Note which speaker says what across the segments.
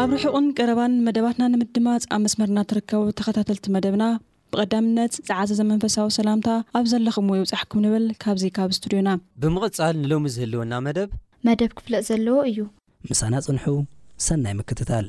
Speaker 1: ኣብ
Speaker 2: ርሑቕን ቀረባን መደባትና ንምድማጽ ኣብ መስመርና ትርከቡ ተኸታተልቲ መደብና ብቐዳምነት ዝዓዘዘ መንፈሳዊ ሰላምታ ኣብ ዘለኹምዎ ይብጻሕኩም ንብል ካብዚ ካብ ስቱድዮና።
Speaker 3: ብምቕጻል ንሎሚ ዝህልወና መደብ።
Speaker 4: መደብ ክፍለጥ ዘለዎ እዩ።
Speaker 5: ምሳና ጽንሑ ሰናይ ምክትታል።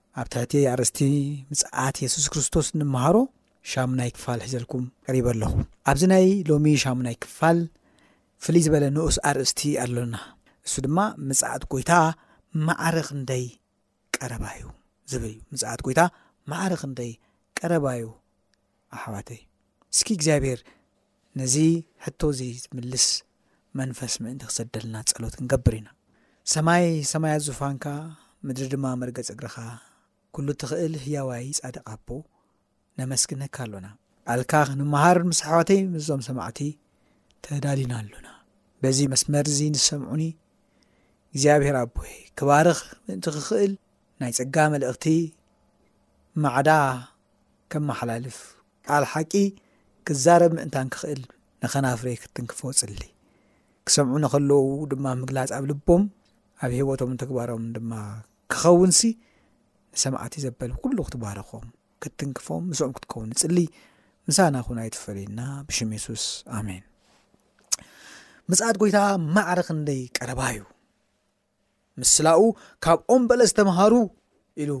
Speaker 6: ኣብ ትሕቲ ኣርእስቲ ምጽኣት የሱስ ክርስቶስ እንመሃሮ ሻሙናይ ክፋል ሒዘልኩም ቀሪበ ኣለኹ። ኣብዚ ናይ ሎሚ ሻሙናይ ክፋል ፍልይ ዝበለ ንኡስ ኣርእስቲ ኣሎና። እሱ ድማ ምጽኣት ጎይታ ማዕረ ክንደይ ቀረባ እዩ ዝብል እዩ። ምጽኣት ጎይታ ማዕረ ክንደይ ቀረባ እዩ ኣሕዋተይ እስኪ እግዚኣብሔር ነዚ ሕቶ እዚ ዝምልስ መንፈስ ምእንቲ ክሰደልና ጸሎት ክንገብር ኢና። ሰማይ ሰማያት ዙፋንካ ምድሪ ድማ መርገጽ እግርኻ ኩሉ ትኽእል ህያዋይ ጻድቕ ኣቦ ነመስግነካ ኣሎና። ቃልካ ክንመሃር ምስ ኣሕዋተይ ምስዞም ሰማዕቲ ተዳሊና ኣሎና። በዚ መስመር እዚ ንሰምዑኒ እግዚኣብሔር ኣቦይ ክባርኽ ምእንቲ ክኽእል ናይ ጸጋ መልእኽቲ ማዕዳ ከመሓላልፍ ቃል ሓቂ ክዛረብ ምእንታን ክኽእል ንከናፍረይ ክትንክፎ እጽሊ። ክሰምዑ ነኸለዉ ድማ ምግላጽ ኣብ ልቦም ኣብ ሂወቶምን ተግባሮምን ድማ ክኸውንሲ ንሰማዕቲ ዘበል ኩሉ ክትባርኾም ክትንክፎም ምስኦም ክትከውን እጽሊ። ምሳና ኩን ኣይትፈለየና ብሽም የሱስ ኣሜን። ምጽኣት ጎይታ ማዕረ ክንደይ ቀረባ እዩ። ምስላኡ ካብ ኦም በለስ ተምሃሩ ኢሉ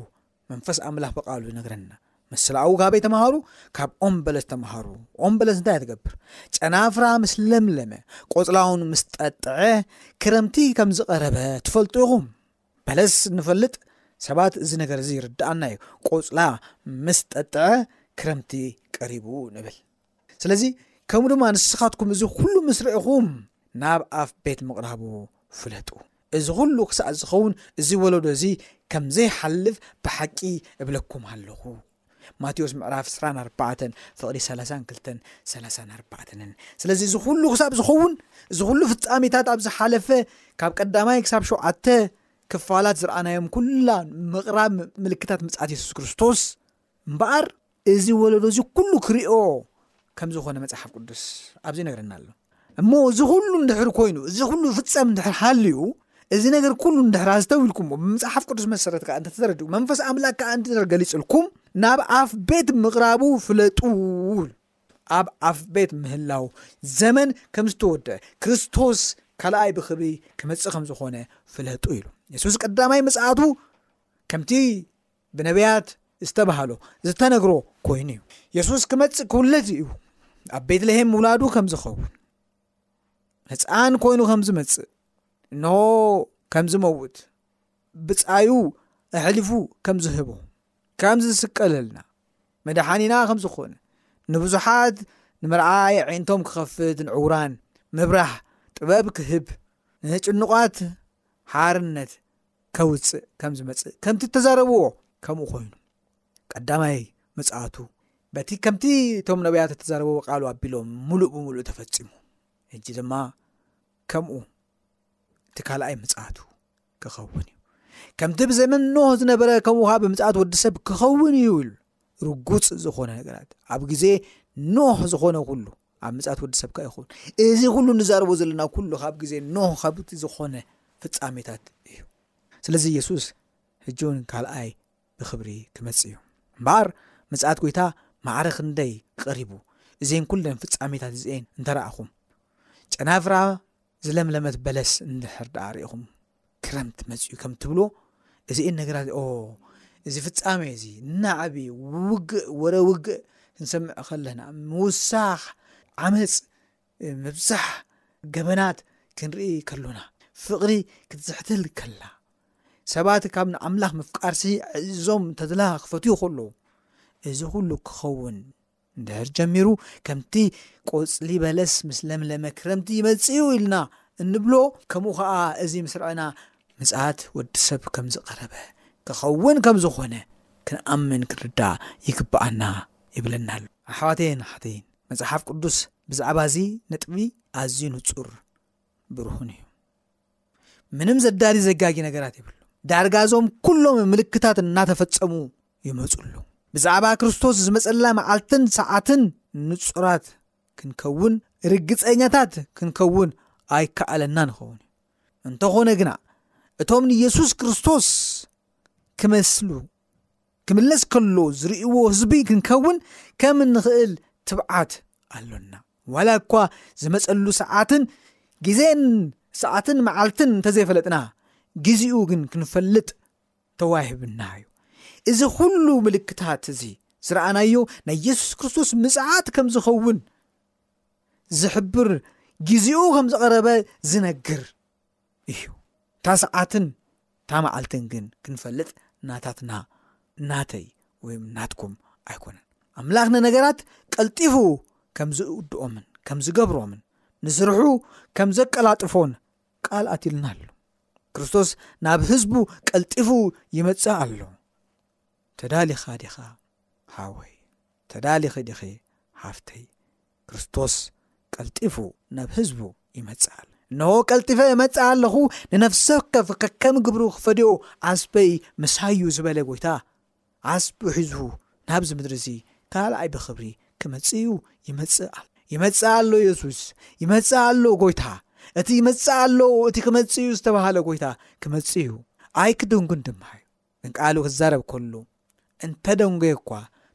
Speaker 6: መንፈስ ኣምላኽ ብቃሉ ይነግረና። ምስላኡ ካበይ ተምሃሩ? ካብ ኦም በለስ ተምሃሩ። ኦም በለስ እንታይ ትገብር? ጨናፍራ ምስ ለምለመ ቆፅላውን ምስ ጠጥዐ ክረምቲ ከም ዝቐረበ ትፈልጡ ኢኹም። በለስ ንፈልጥ ሰባት እዚ ነገር እዚ ይርድኣና እዩ። ቆፅላ ምስ ጠጥዐ ክረምቲ ቀሪቡ ንብል። ስለዚ ከምኡ ድማ ንስኻትኩም እዚ ኩሉ ምስ ርዕኹም ናብ ኣፍ ቤት ምቕራቡ ፍለጡ። እዚ ኩሉ ክሳዕ ዝኸውን እዚ ወለዶ እዚ ከም ዘይሓልፍ ብሓቂ እብለኩም ኣለኹ። ማቴዎስ ምዕራፍ ዕስራን ኣርባዕተን ፍቕዲ ሰላሳን ክልተን ሰላሳን ኣርባዕተንን ስለዚ እዚ ኩሉ ክሳብ ዝኸውን እዚ ኩሉ ፍጻሜታት ኣብ ዝሓለፈ ካብ ቀዳማይ ክሳብ ሸውዓተ ክፋላት ዝረኣናዮም ኩላ ምቕራብ ምልክታት ምጽኣት የሱስ ክርስቶስ እምበኣር እዚ ወለዶ እዚ ኩሉ ክሪኦ ከም ዝኾነ መጽሓፍ ቅዱስ ኣብዚ ይነግረና ኣሎ። እሞ እዚ ኩሉ እንድሕር ኮይኑ እዚ ኩሉ ፍጸም እንድሕር ሃልዩ እዚ ነገር ኩሉ እንድሕር ኣስተውልኩሞ ብመጽሓፍ ቅዱስ መሰረት ከኣ እንተተረድኡ መንፈስ ኣምላክ ከኣ እንድሕር ገሊጽልኩም ናብ ኣፍ ቤት ምቕራቡ ፍለጡ ኣብ ኣፍ ቤት ምህላው ዘመን ከም ዝተወድአ ክርስቶስ ካልኣይ ብክብሪ ክመጽእ ከም ዝኾነ ፍለጡ ኢሉ የሱስ ቀዳማይ ምጽኣቱ ከምቲ ብነብያት ዝተባህሎ ዝተነግሮ ኮይኑ እዩ። የሱስ ክመጽእ ክውለድ እዩ፣ ኣብ ቤትልሄም ምውላዱ ከም ዝኸውን፣ ህፃን ኮይኑ ከም ዝመጽእ፣ እንሆ ከም ዝመውት፣ ብጻዩ ኣሕሊፉ ከም ዝህቦ፣ ከም ዝስቀለልና፣ መድሓኒና ከም ዝኾነ፣ ንብዙሓት ንምርኣይ ዓይነቶም ክኸፍት፣ ንዕውራን ምብራህ ጥበብ ክህብ፣ ንጭኑቓት ሓርነት ከውፅእ ከም ዝመፅእ ከምቲ እተዛረብዎ ከምኡ ኮይኑ ቀዳማይ ምጽኣቱ በቲ ከምቲ እቶም ነቢያት እተዛረብዎ ቃሉ ኣቢሎም ሙሉእ ብምሉእ ተፈፂሙ እጂ ድማ ከምኡ እቲ ካልኣይ ምጽኣቱ ክኸውን እዩ ከምቲ ብዘመን ኖህ ዝነበረ ከምኡ ኸዓ ብምፅኣት ወዲ ሰብ ክኸውን እዩ ኢሉ ርጉጽ ዝኾነ ነገራት ኣብ ግዜ ኖህ ዝኾነ ኩሉ ኣብ ምጽኣት ወዲ ሰብ ከኣ ይኸውን እዚ ኩሉ ንዛረቦ ዘለና ኩሉ ካብ ግዜ ኖህ ካብቲ ዝኾነ ፍጻሜታት እዩ ስለዚ የሱስ ሕጂውን ካልኣይ ብክብሪ ክመጽእ እዩ እምበኣር ምጽኣት ጎይታ ማዕረ ክንደይ ቀሪቡ እዘን ኩለን ፍጻሜታት እዚኤን እንተረኣኹም ጨናፍራ ዝለምለመት በለስ እንድሕር ደኣ ርኢኹም ክረምት መጺኡ ከም ትብሎ እዚኤን ነገራት ኦ እዚ ፍጻሜ እዚ ናዕቢ ውግእ ወረ ውግእ ክንሰምዕ ከለና ምውሳኽ ዓመፅ ምብዛሕ ገበናት ክንርኢ ከሎና ፍቕሪ ክትዝሕትል ከላ ሰባት ካብ ንኣምላኽ ምፍቃርሲ ዕዞም ተድላ ክፈትዩ ከለዉ እዚ ኩሉ ክኸውን እንድሕር ጀሚሩ ከምቲ ቆጽሊ በለስ ምስ ለምለመ ክረምቲ ይመጽእዩ ኢልና እንብሎ ከምኡ ከኣ እዚ ምስ ረኣና ምጽኣት ወዲ ሰብ ከም ዝቐረበ ክኸውን ከም ዝኾነ ክንኣምን ክንርዳእ ይግብኣና ይብለና ኣሎ። ኣሕዋተይን ኣሓተይን መጽሓፍ ቅዱስ ብዛዕባ እዚ ነጥቢ ኣዝዩ ንጹር ብርሁን እዩ። ምንም ዘዳሊ ዘጋጊ ነገራት የብሉ። ዳርጋ እዞም ኩሎም ምልክታት እናተፈጸሙ ይመፁ ኣለዉ። ብዛዕባ ክርስቶስ ዝመፀላ መዓልትን ሰዓትን ንፁራት ክንከውን ርግፀኛታት ክንከውን ኣይከኣለና ንኸውን እዩ። እንተኾነ ግና እቶም ንየሱስ ክርስቶስ ክመስሉ ክምለስ ከሎ ዝርእይዎ ህዝቢ ክንከውን ከም እንኽእል ትብዓት ኣሎና። ዋላ እኳ ዝመፀሉ ሰዓትን ግዜን ሰዓትን መዓልትን እንተዘይፈለጥና ግዜኡ ግን ክንፈልጥ ተዋሂብና እዩ እዚ ኩሉ ምልክታት እዚ ዝረኣናዮ ናይ የሱስ ክርስቶስ ምጽዓት ከም ዝኸውን ዝሕብር ግዜኡ ከም ዝቐረበ ዝነግር እዩ እታ ሰዓትን እታ መዓልትን ግን ክንፈልጥ ናታትና ናተይ ወይ ናትኩም ኣይኮነን ኣምላኽ ንነገራት ቀልጢፉ ከም ዝውድኦምን ከም ዝገብሮምን ንስርሑ ከም ዘቀላጥፎን ቃል ኣትልና ኣሎ ክርስቶስ ናብ ህዝቡ ቀልጢፉ ይመጽእ ኣሎ ተዳሊኻ ዲኻ ሓወይ ተዳሊኺ ዲኺ ሓፍተይ ክርስቶስ ቀልጢፉ ናብ ህዝቡ ይመጽእ ኣሎ። እነሆ ቀልጢፈ እመጽእ ኣለኹ፣ ንነፍሲ ወከፍ ከከም ግብሩ ክፈድዮ ዓስበይ ምሳዩ ዝበለ ጎይታ ዓስቡ ሒዙ ናብዚ ምድሪ እዚ ካልኣይ ብክብሪ ክመጽእ እዩ ይመጽእ ኣሎ። ይመጽእ ኣሎ የሱስ ይመጽእ ኣሎ ጎይታ እቲ ይመጽእ ኣሎ እቲ ክመጽእ እዩ ዝተባሃለ ጎይታ ክመጽእ እዩ ኣይክድንጉን ድማ እዩ ንቃሉ ክዛረብ ከሎ እንተደንጎየ እኳ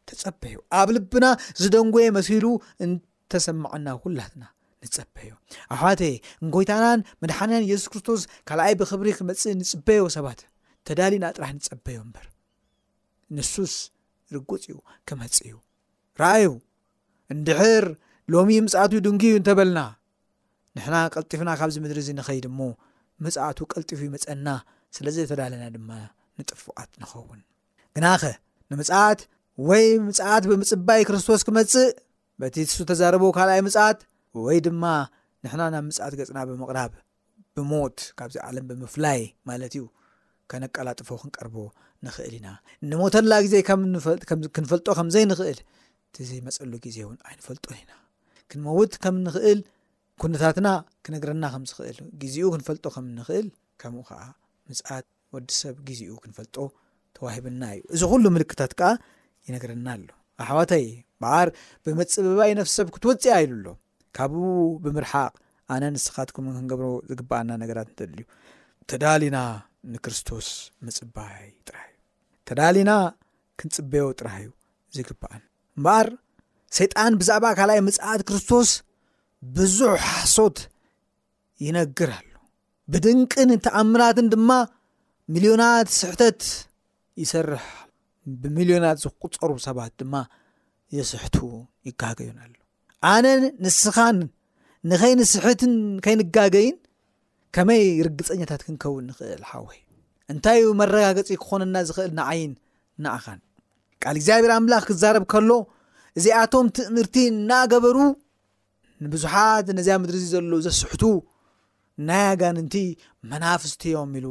Speaker 6: ተጸበዮ። ኣብ ልብና ዝደንጎየ መሲሉ እንተሰማዕና ኩላትና ንጸበዮ። ኣሕዋተየ ንጎይታናን መድሓንያን የሱስ ክርስቶስ ካልኣይ ብክብሪ ክመጽእ ንጽበዮ ሰባት ተዳሊና ጥራሕ ንጸበዮ እምበር ንሱስ ርጉጽ እዩ ክመጽእ እዩ ረኣዩ እንድሕር ሎሚ ምጽኣቱ ድንጉዩ እንተበልና ንሕና ቀልጢፍና ካብዚ ምድሪ እዚ ንኸይድ እሞ፣ ምጽኣቱ ቀልጢፉ ይመጸና፣ ስለ ዘይተዳለና ድማ ንጥፉኣት ንኸውን። ግናኸ ንምጽኣት ወይ ምጽኣት ብምጽባይ ክርስቶስ ክመጽእ፣ በቲ ንሱ ተዛረቦ ካልኣይ ምጽኣት፣ ወይ ድማ ንሕና ናብ ምጽኣት ገጽና ብምቕራብ ብሞት ካብዚ ዓለም ብምፍላይ ማለት እዩ፣ ከነቀላጥፎ ክንቀርቦ ንኽእል ኢና። ንሞተላ ግዜ ከም ክንፈልጦ ከም ዘይንኽእል፣ እቲ ዘይመጸሉ ግዜ እውን ኣይንፈልጦን ኢና። ክንመውት ከም እንኽእል ኩነታትና ክነግረና ከም ዝኽእል ግዜኡ ክንፈልጦ ከም እንኽእል ከምኡ ከኣ ምጽኣት ወዲ ሰብ ግዜኡ ክንፈልጦ ተዋሂብና እዩ እዚ ኩሉ ምልክታት ከኣ ይነግረና ኣሎ ኣሕዋተይ በዓር ብምጽብባይ ነፍሲ ሰብ ክትወፅእ ኣይሉ ኣሎ ካብኡ ብምርሓቕ ኣነ ንስኻትኩምን ክንገብሮ ዝግባኣና ነገራት እንተድልዩ ተዳሊና ንክርስቶስ ምፅባይ ጥራሕ እዩ ተዳሊና ክንፅበዮ ጥራሕ እዩ ዝግባኣን እምበኣር ሰይጣን ብዛዕባ ካልኣይ ምጽኣት ክርስቶስ ብዙሕ ሓሶት ይነግር ኣሎ ብድንቅን ተኣምራትን ድማ ሚልዮናት ስሕተት ይሰርሕ ብሚልዮናት ዝቁፀሩ ሰባት ድማ የስሕቱ ይጋገዩን ኣሎ ኣነን ንስኻን ንኸይንስሕትን ከይንጋገይን ከመይ ርግፀኛታት ክንከውን ንኽእል ሓወይ እንታይ ዩ መረጋገፂ ክኾነና ዝኽእል ንዓይን ንኣኻን ቃል እግዚኣብሔር ኣምላኽ ክዛረብ ከሎ እዚኣቶም ትእምርቲ እናገበሩ ንብዙሓት ነዚኣ ምድሪ እዚ ዘሎ ዘስሕቱ ናይ ኣጋንንቲ መናፍስቲ እዮም ኢሉ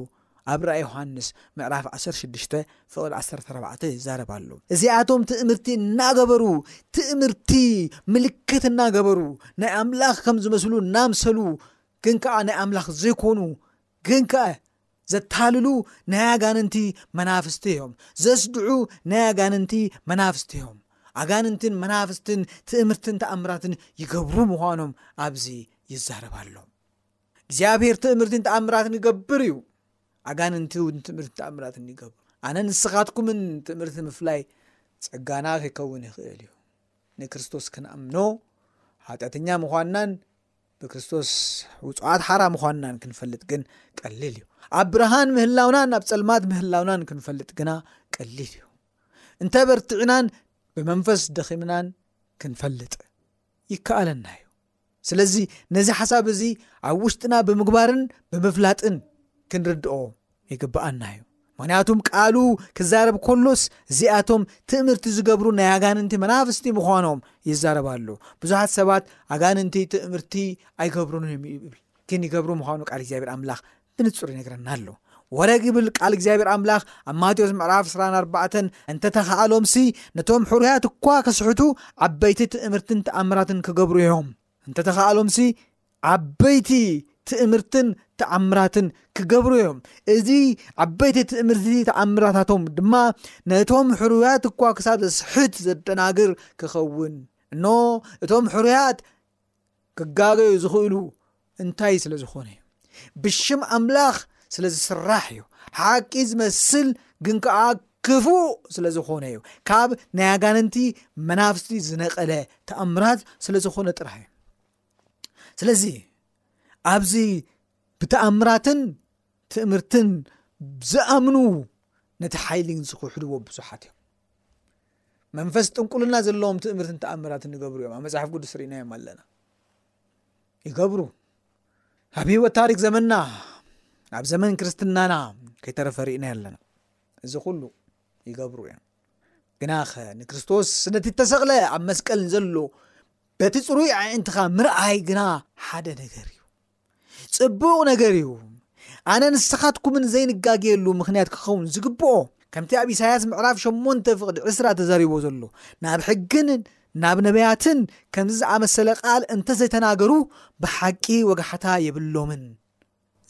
Speaker 6: ኣብ ራእይ ዮሃንስ ምዕራፍ ዓሰርተ ሽዱሽተ ፍቕድ ዓሰርተ ኣርባዕተ ይዛረብ ኣሎ። እዚኣቶም ትእምርቲ እናገበሩ ትእምርቲ ምልክት እናገበሩ ናይ ኣምላኽ ከም ዝመስሉ እናምሰሉ ግን ከዓ ናይ ኣምላኽ ዘይኮኑ ግን ከዓ ዘታልሉ ናይ ኣጋንንቲ መናፍስቲ እዮም። ዘስድዑ ናይ ኣጋንንቲ መናፍስቲ እዮም። ኣጋንንትን መናፍስትን ትእምርትን ተኣምራትን ይገብሩ ምዃኖም ኣብዚ ይዛረብ ኣሎ። እግዚኣብሔር ትእምርትን ተኣምራትን ይገብር እዩ። ኣጋንንቲ እውን ትእምርትን ተኣምራትን ይገብሩ። ኣነ ንስኻትኩምን ትእምርቲ ምፍላይ ጸጋና ከይከውን ይኽእል እዩ ንክርስቶስ ክንኣምኖ ሓጢኣተኛ ምዃንናን ብክርስቶስ ውጹዓት ሓራ ምዃንና ክንፈልጥ ግን ቀሊል እዩ። ኣብ ብርሃን ምህላውናን ኣብ ጸልማት ምህላውናን ክንፈልጥ ግና ቀሊል እዩ። እንተ በርቲዕናን ብመንፈስ ደኺምናን ክንፈልጥ ይከኣለና እዩ። ስለዚ ነዚ ሓሳብ እዚ ኣብ ውሽጥና ብምግባርን ብምፍላጥን ክንርድኦ ይግብኣና እዩ ምክንያቱም ቃሉ ክዛረብ ኮሎስ እዚኣቶም ትእምርቲ ዝገብሩ ናይ ኣጋንንቲ መናፍስቲ ምዃኖም ይዛረብ ኣሎ ብዙሓት ሰባት ኣጋንንቲ ትእምርቲ ኣይገብሩን እዮም ይብል ግን ይገብሩ ምዃኑ ቃል እግዚኣብሔር ኣምላኽ ብንጹር ይነግረና ኣሎ ወረ ግብል ቃል እግዚኣብሔር ኣምላኽ ኣብ ማቴዎስ ምዕራፍ 24 እንተተኸኣሎምሲ ነቶም ሕሩያት እኳ ክስሕቱ ዓበይቲ ትእምርትን ተኣምራትን ክገብሩ እዮም እንተተኻእሎምሲ ዓበይቲ ትእምርትን ተኣምራትን ክገብሩ እዮም። እዚ ዓበይቲ ትእምርቲ ተኣምራታቶም ድማ ነቶም ሕሩያት እኳ ክሳብ ዘስሕት ዘደናግር ክኸውን እኖ እቶም ሕሩያት ክጋገዩ ዝኽእሉ እንታይ ስለ ዝኾነ እዩ ብሽም ኣምላኽ ስለ ዝስራሕ እዩ ሓቂ ዝመስል ግን ከዓ ክፉእ ስለ ዝኾነ እዩ። ካብ ናይ ኣጋንንቲ መናፍስቲ ዝነቐለ ተኣምራት ስለ ዝኾነ ጥራሕ እዩ። ስለዚ ኣብዚ ብተኣምራትን ትእምርትን ዝኣምኑ ነቲ ሓይሊ ዝክሕድዎ ብዙሓት እዮም መንፈስ ጥንቁልና ዘለዎም ትእምርትን ተኣምራትን ይገብሩ እዮም ኣብ መፅሓፍ ቅዱስ ርኢናዮም ኣለና ይገብሩ ኣብ ሂወት ታሪክ ዘመንና ኣብ ዘመን ክርስትናና ከይተረፈ ርኢና ኣለና እዚ ኩሉ ይገብሩ እዮም። ግናኸ ንክርስቶስ ስለቲ ተሰቕለ ኣብ መስቀል ዘሎ በቲ ጽሩይ ኣዒንትኻ ምርኣይ ግና ሓደ ነገር እዩ ጽቡቕ ነገር እዩ ኣነ ንስኻትኩምን ዘይንጋገየሉ ምክንያት ክኸውን ዝግብኦ ከምቲ ኣብ ኢሳያስ ምዕራፍ 8 ፍቕዲ 2ስራ ተዛሪቦ ዘሎ ናብ ሕግን ናብ ነቢያትን ከምዚ ዝኣመሰለ ቃል እንተዘይተናገሩ ብሓቂ ወጋሕታ የብሎምን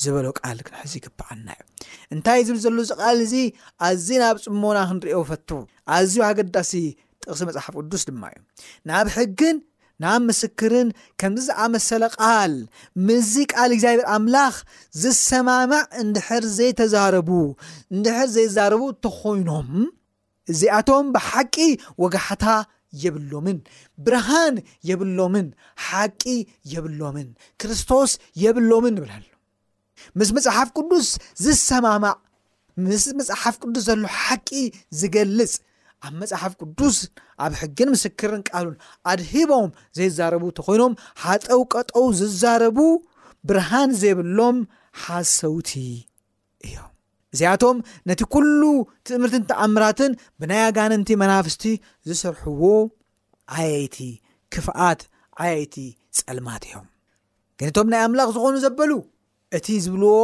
Speaker 6: ዝበሎ ቃል ክንሕዝ ይግብኣና እዩ። እንታይ እዩ ዝብል ዘሎ እዚ ቃል እዚ ኣዝና ኣብ ጽሞና ክንርእዮ እፈቱ። ኣዝዩ ኣገዳሲ ጥቕሲ መጽሓፍ ቅዱስ ድማ እዩ። ናብ ሕግን ናብ ምስክርን ከምዚ ዝኣመሰለ ቃል ምዚ ቃል እግዚኣብሔር ኣምላኽ ዝሰማማዕ እንድሕር ዘይተዛረቡ እንድሕር ዘይዛረቡ ተኾይኖም እዚኣቶም ብሓቂ ወጋሕታ የብሎምን፣ ብርሃን የብሎምን፣ ሓቂ የብሎምን፣ ክርስቶስ የብሎምን ንብል ኣሎ። ምስ መጽሓፍ ቅዱስ ዝሰማማዕ ምስ መጽሓፍ ቅዱስ ዘሎ ሓቂ ዝገልጽ ኣብ መጽሓፍ ቅዱስ ኣብ ሕግን ምስክርን ቃሉን ኣድሂቦም ዘይዛረቡ ተኮይኖም ሃጠው ቀጠው ዝዛረቡ ብርሃን ዘይብሎም ሓሰውቲ እዮም። እዚኣቶም ነቲ ኩሉ ትእምርትን ተኣምራትን ብናይ ኣጋንንቲ መናፍስቲ ዝስርሕዎ ዓየይቲ ክፍኣት ዓየይቲ ጸልማት እዮም። ግን እቶም ናይ ኣምላኽ ዝኾኑ ዘበሉ እቲ ዝብልዎ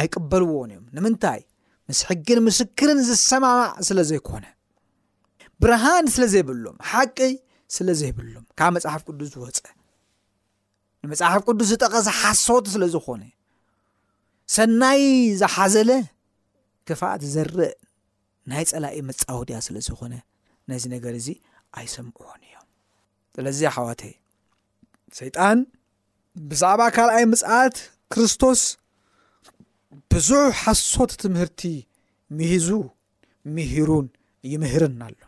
Speaker 6: ኣይቅበልዎን እዮም ንምንታይ ምስ ሕግን ምስክርን ዝሰማማዕ ስለ ዘይኮነ ብርሃን ስለ ዘይብሎም ሓቂ ስለ ዘይብሎም ካብ መፅሓፍ ቅዱስ ዝወፀ ንመጽሓፍ ቅዱስ ዝጠቐሰ ሓሶት ስለ ዝኾነ ሰናይ ዝሓዘለ ክፍኣት ዝዘርእ ናይ ጸላኢ መጻወድያ ስለ ዝኾነ ነዚ ነገር እዚ ኣይሰምዕዎን እዮም ስለዚ ሓዋተይ ሰይጣን ብዛዕባ ካልኣይ ምጽኣት ክርስቶስ ብዙሕ ሓሶት ትምህርቲ ምሂዙ ምሂሩን ይምህርን ኣሎ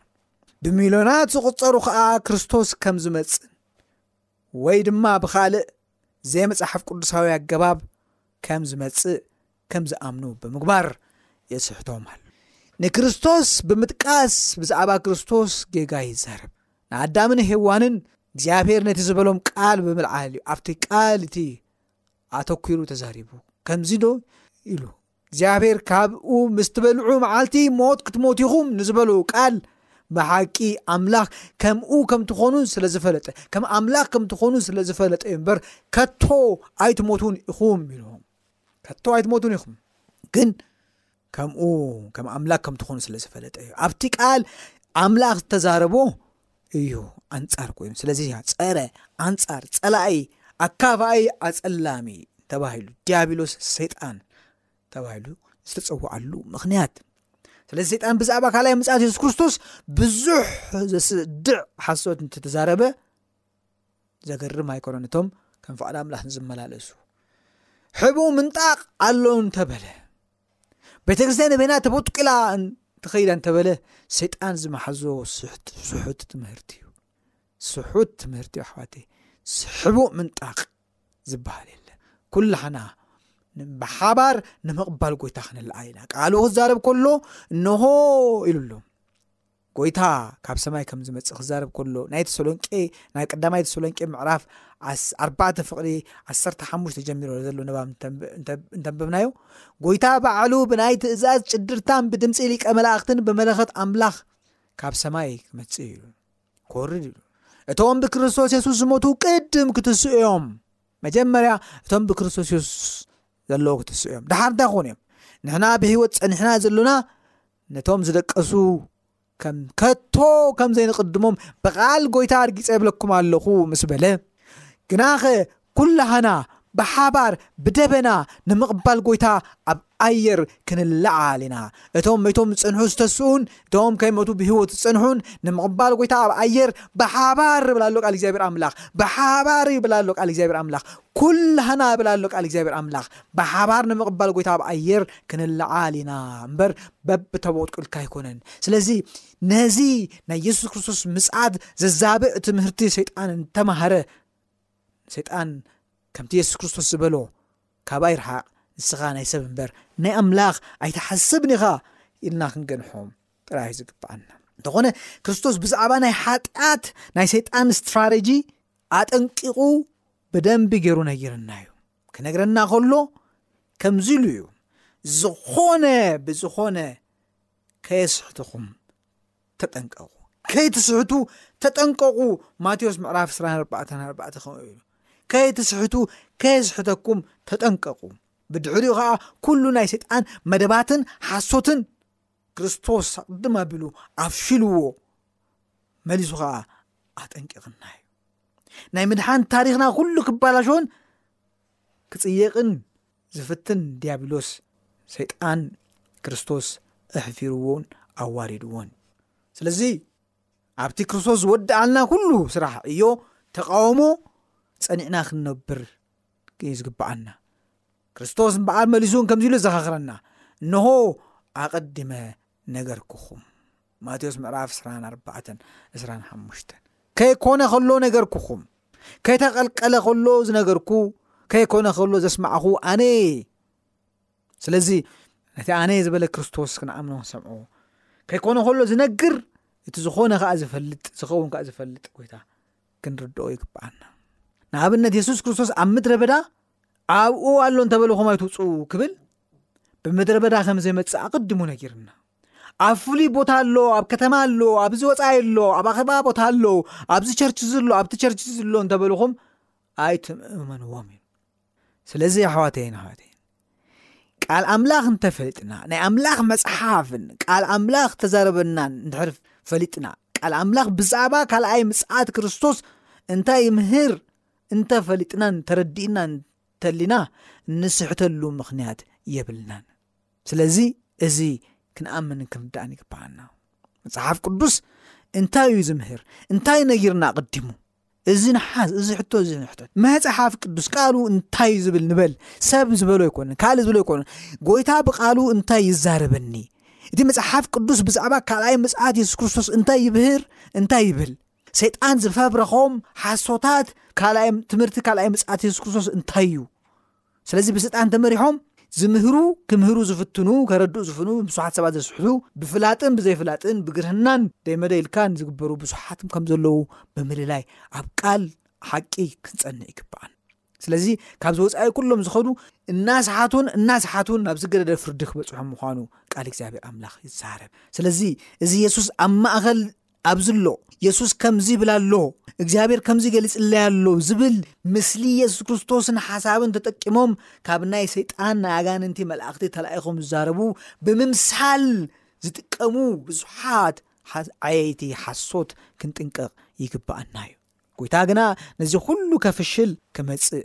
Speaker 6: ብሚልዮናት ዝቕጸሩ ከዓ ክርስቶስ ከም ዝመጽእ ወይ ድማ ብኻልእ ዘይመጽሓፍ ቅዱሳዊ ኣገባብ ከም ዝመጽእ ከም ዝኣምኑ ብምግባር የስሕቶም ኣሎ። ንክርስቶስ ብምጥቃስ ብዛዕባ ክርስቶስ ጌጋ ይዛረብ። ንኣዳምን ሄዋንን እግዚኣብሔር ነቲ ዝበሎም ቃል ብምልዓል እዩ ኣብቲ ቃል እቲ ኣተኲሩ ተዛሪቡ ከምዚ ዶ ኢሉ እግዚኣብሔር ካብኡ ምስ ትበልዑ መዓልቲ ሞት ክትሞት ኢኹም ንዝበሎ ቃል ብሓቂ ኣምላኽ ከምኡ ከም ትኾኑ ስለ ዝፈለጠ ከም ኣምላኽ ከም ትኾኑ ስለ ዝፈለጠ እዩ እምበር ከቶ ኣይትሞቱን ኢኹም ኢልዎም ከቶ ኣይትሞቱን ኢኹም ግን ከምኡ ከም ኣምላኽ ከም ትኾኑ ስለ ዝፈለጠ እዩ ኣብቲ ቃል ኣምላኽ ዝተዛረቦ እዩ ኣንጻር ኮይኑ ስለዚ ጸረ ኣንጻር ጸላኢ ኣካፋኢ ኣጸላሚ ተባሂሉ ዲያብሎስ ሰይጣን ተባሂሉ ዝተጸዋዓሉ ምክንያት ስለዚ ሰይጣን ብዛዕባ ካልኣይ ምጽኣት የሱስ ክርስቶስ ብዙሕ ዘስድዕ ሓሶት እንትተዛረበ ዘገርም ኣይኮነን እቶም ከም ፍቓድ ኣምላኽ ዝመላለሱ ሕቡእ ምንጣቕ ኣሎ እንተበለ ቤተ ክርስትያን በይና ተበጥቂላ ትኸይዳ እንተበለ ሰይጣን ዝመሓዞ ስሑት ትምህርቲ እዩ ስሑት ትምህርቲ እዩ ኣሕዋተ ስሕቡእ ምንጣቅ ዝበሃል የለ ኩላሓና ብሓባር ንምቕባል ጎይታ ክንልኣ ኢና ቃሉ ክዛረብ ከሎ እንሆ ኢሉ ኣሎ ጐይታ ካብ ሰማይ ከም ዝመጽእ ክዛረብ ከሎ ናይ ተሰሎንቄ ናይ ቀዳማይ ተሰሎንቄ ምዕራፍ ኣርባዕተ ፍቕሪ ዓሰርተ ሓሙሽተ ጀሚሮ ዘሎ ንባብ እንተንበብናዮ ጐይታ ባዕሉ ብናይ ትእዛዝ ጭድርታን ብድምፂ ሊቀ መላእኽትን ብመለኸት ኣምላኽ ካብ ሰማይ ክመጽእ እዩ ክወርድ እዩ እቶም ብክርስቶስ የሱስ ዝሞቱ ቅድም ክትስኡ እዮም መጀመርያ እቶም ብክርስቶስ የሱስ ዘለዎ ክትስኡ እዮም ድሓር እንታይ ክኾኑ እዮም ንሕና ብህይወት ፀኒሕና ዘሎና ነቶም ዝደቀሱ ከም ከቶ ከም ዘይንቕድሞም ብቓል ጎይታ ኣርጊጸ የብለኩም ኣለኹ ምስ በለ ግናኸ ኩላህና ብሓባር ብደበና ንምቕባል ጎይታ ኣብ ኣየር ክንለዓል ኢና እቶም መቶም ዝጽንሑ ዝተስኡን እቶም ከይመቱ ብህይወት ዝጽንሑን ንምቕባል ጎይታ ኣብ ኣየር ብሓባር ይብላ ኣሎ ቃል እግዚኣብሔር ኣምላኽ ብሓባር ይብላ ኣሎ ቃል እግዚኣብሔር ኣምላኽ ኩላህና እብል ኣሎ ቃል እግዚኣብሔር ኣምላክ ብሓባር ንምቅባል ጎይታ ኣብ ኣየር ክንልዓል ኢና እምበር በብ ተቦቅጥቁልካ ኣይኮነን ስለዚ ነዚ ናይ የሱስ ክርስቶስ ምጽኣት ዘዛብእ ትምህርቲ ሰይጣን እንተማህረ ሰይጣን ከምቲ የሱስ ክርስቶስ ዝበሎ ካብኣ ይርሓቅ ንስኻ ናይ ሰብ እምበር ናይ ኣምላኽ ኣይትሓስብን ኢኻ ኢልና ክንገንሖም ጥራይ ዝግብኣና እንተኾነ ክርስቶስ ብዛዕባ ናይ ሓጢኣት ናይ ሰይጣን ስትራተጂ ኣጠንቂቑ ብደንቢ ገይሩ ነጊርና እዩ ክነግረና ከሎ ከምዚ ኢሉ እዩ ዝኾነ ብዝኾነ ከየስሕትኹም ተጠንቀቑ ከይትስሕቱ ተጠንቀቑ ማቴዎስ ምዕራፍ 24 ከምኡ ኢሉ ከይትስሕቱ ከየስሕተኩም ተጠንቀቑ ብድሕሪኡ ከዓ ኩሉ ናይ ሰይጣን መደባትን ሓሶትን ክርስቶስ ኣቕድም ኣቢሉ ኣፍሽልዎ መሊሱ ከዓ ኣጠንቂቕና እዩ ናይ ምድሓን ታሪኽና ኩሉ ክባላሾን ክጽየቕን ዝፍትን ዲያብሎስ ሰይጣን ክርስቶስ ኣሕፊርዎን ኣዋሪድዎን ስለዚ ኣብቲ ክርስቶስ ዝወድኣልና ኩሉ ስራሕ እዮ ተቃወሞ ጸኒዕና ክንነብር እዩ ዝግብኣና ክርስቶስ በዓል መሊሱን ከምዚ ኢሉ ዘኻኽረና እንሆ ኣቐድመ ነገርኩኹም ማቴዎስ ምዕራፍ ዕስራን ኣርባዕተን ዕስራን ሓሙሽተን ከይኮነ ከሎ ነገርኩኹም ከይተቐልቀለ ከሎ ዝነገርኩ ከይኮነ ከሎ ዘስማዕኹ ኣነ ስለዚ ነቲ ኣነ ዝበለ ክርስቶስ ክንኣምኖ ክንሰምዑ ከይኮነ ከሎ ዝነግር እቲ ዝኾነ ከዓ ዝፈልጥ ዝኸውን ከዓ ዝፈልጥ ጎይታ ክንርድኦ ይግበኣና ንኣብነት የሱስ ክርስቶስ ኣብ ምድረ በዳ ኣብኡ ኣሎ እንተበልኹም ኣይትውፅኡ ክብል ብምድረ በዳ ከም ዘይመፅእ ኣቅድሙ ነጊርና ኣብ ፍሉይ ቦታ ኣሎ ኣብ ከተማ ኣሎ ኣብዚ ወፃኢ ኣሎ ኣብ ኣኼባ ቦታ ኣሎ ኣብዚ ቸርች ዝሎ ኣብቲ ቸርች ዝሎ እንተበልኹም ኣይትምእመንዎም እዩ ስለዚ ኣሕዋተይን ኣሕዋተይን ቃል ኣምላኽ እንተፈለጥና ናይ ኣምላኽ መፅሓፍን ቃል ኣምላኽ ተዛረበናን እንድሕር ፈሊጥና ቃል ኣምላኽ ብዛዕባ ካልኣይ ምፅዓት ክርስቶስ እንታይ ይምህር እንተፈሊጥናን ተረዲእናን ተሊና እንስሕተሉ ምኽንያት የብልናን ስለዚ እዚ ክንኣምንን ክንርዳእን ይግብኣና መጽሓፍ ቅዱስ እንታይ እዩ ዝምህር እንታይ ነጊርና ኣቐዲሙ እዚ ንሓዝ እዚ ሕቶ እዚ ንሕቶ መጽሓፍ ቅዱስ ቃሉ እንታይ እዩ ዝብል ንበል ሰብ ዝበሎ ኣይኮነን ካልእ ዝብሎ ኣይኮነን ጎይታ ብቃሉ እንታይ ይዛረበኒ እቲ መጽሓፍ ቅዱስ ብዛዕባ ካልኣይ ምጽኣት የሱስ ክርስቶስ እንታይ ይብህር እንታይ ይብል ሰይጣን ዝፈብረኾም ሓሶታት ካልኣይ ትምህርቲ ካልኣይ ምጽኣት የሱስ ክርስቶስ እንታይ እዩ ስለዚ ብስጣን ተመሪሖም ዝምህሩ ክምህሩ ዝፍትኑ ከረድኡ ዝፍኑ ብዙሓት ሰባት ዘስሕቱ ብፍላጥን ብዘይፍላጥን ብግርህናን ደይመደ ኢልካን ዝግበሩ ብዙሓት ከም ዘለዉ ብምልላይ ኣብ ቃል ሓቂ ክንፀንዕ ይግባኣን ስለዚ ካብዚ ወፃኢ ኩሎም ዝኸዱ እናስሓቱን እናስሓቱን ናብ ዝገደደ ፍርዲ ክበፅሖም ምኳኑ ቃል እግዚኣብሔር ኣምላኽ ይዛረብ ስለዚ እዚ የሱስ ኣብ ማእኸል ኣብዚ ኣሎ የሱስ ከምዚ ይብል ኣሎ እግዚኣብሔር ከምዚ ገሊጽለይ ኣሎ ዝብል ምስሊ የሱስ ክርስቶስን ሓሳብን ተጠቂሞም ካብ ናይ ሰይጣን ናይ ኣጋንንቲ መላእኽቲ ተላኢኾም ዝዛረቡ ብምምሳል ዝጥቀሙ ብዙሓት ዓየይቲ ሓሶት ክንጥንቀቕ ይግባኣና እዩ ጎይታ ግና ነዚ ኩሉ ከፍሽል
Speaker 7: ክመጽእ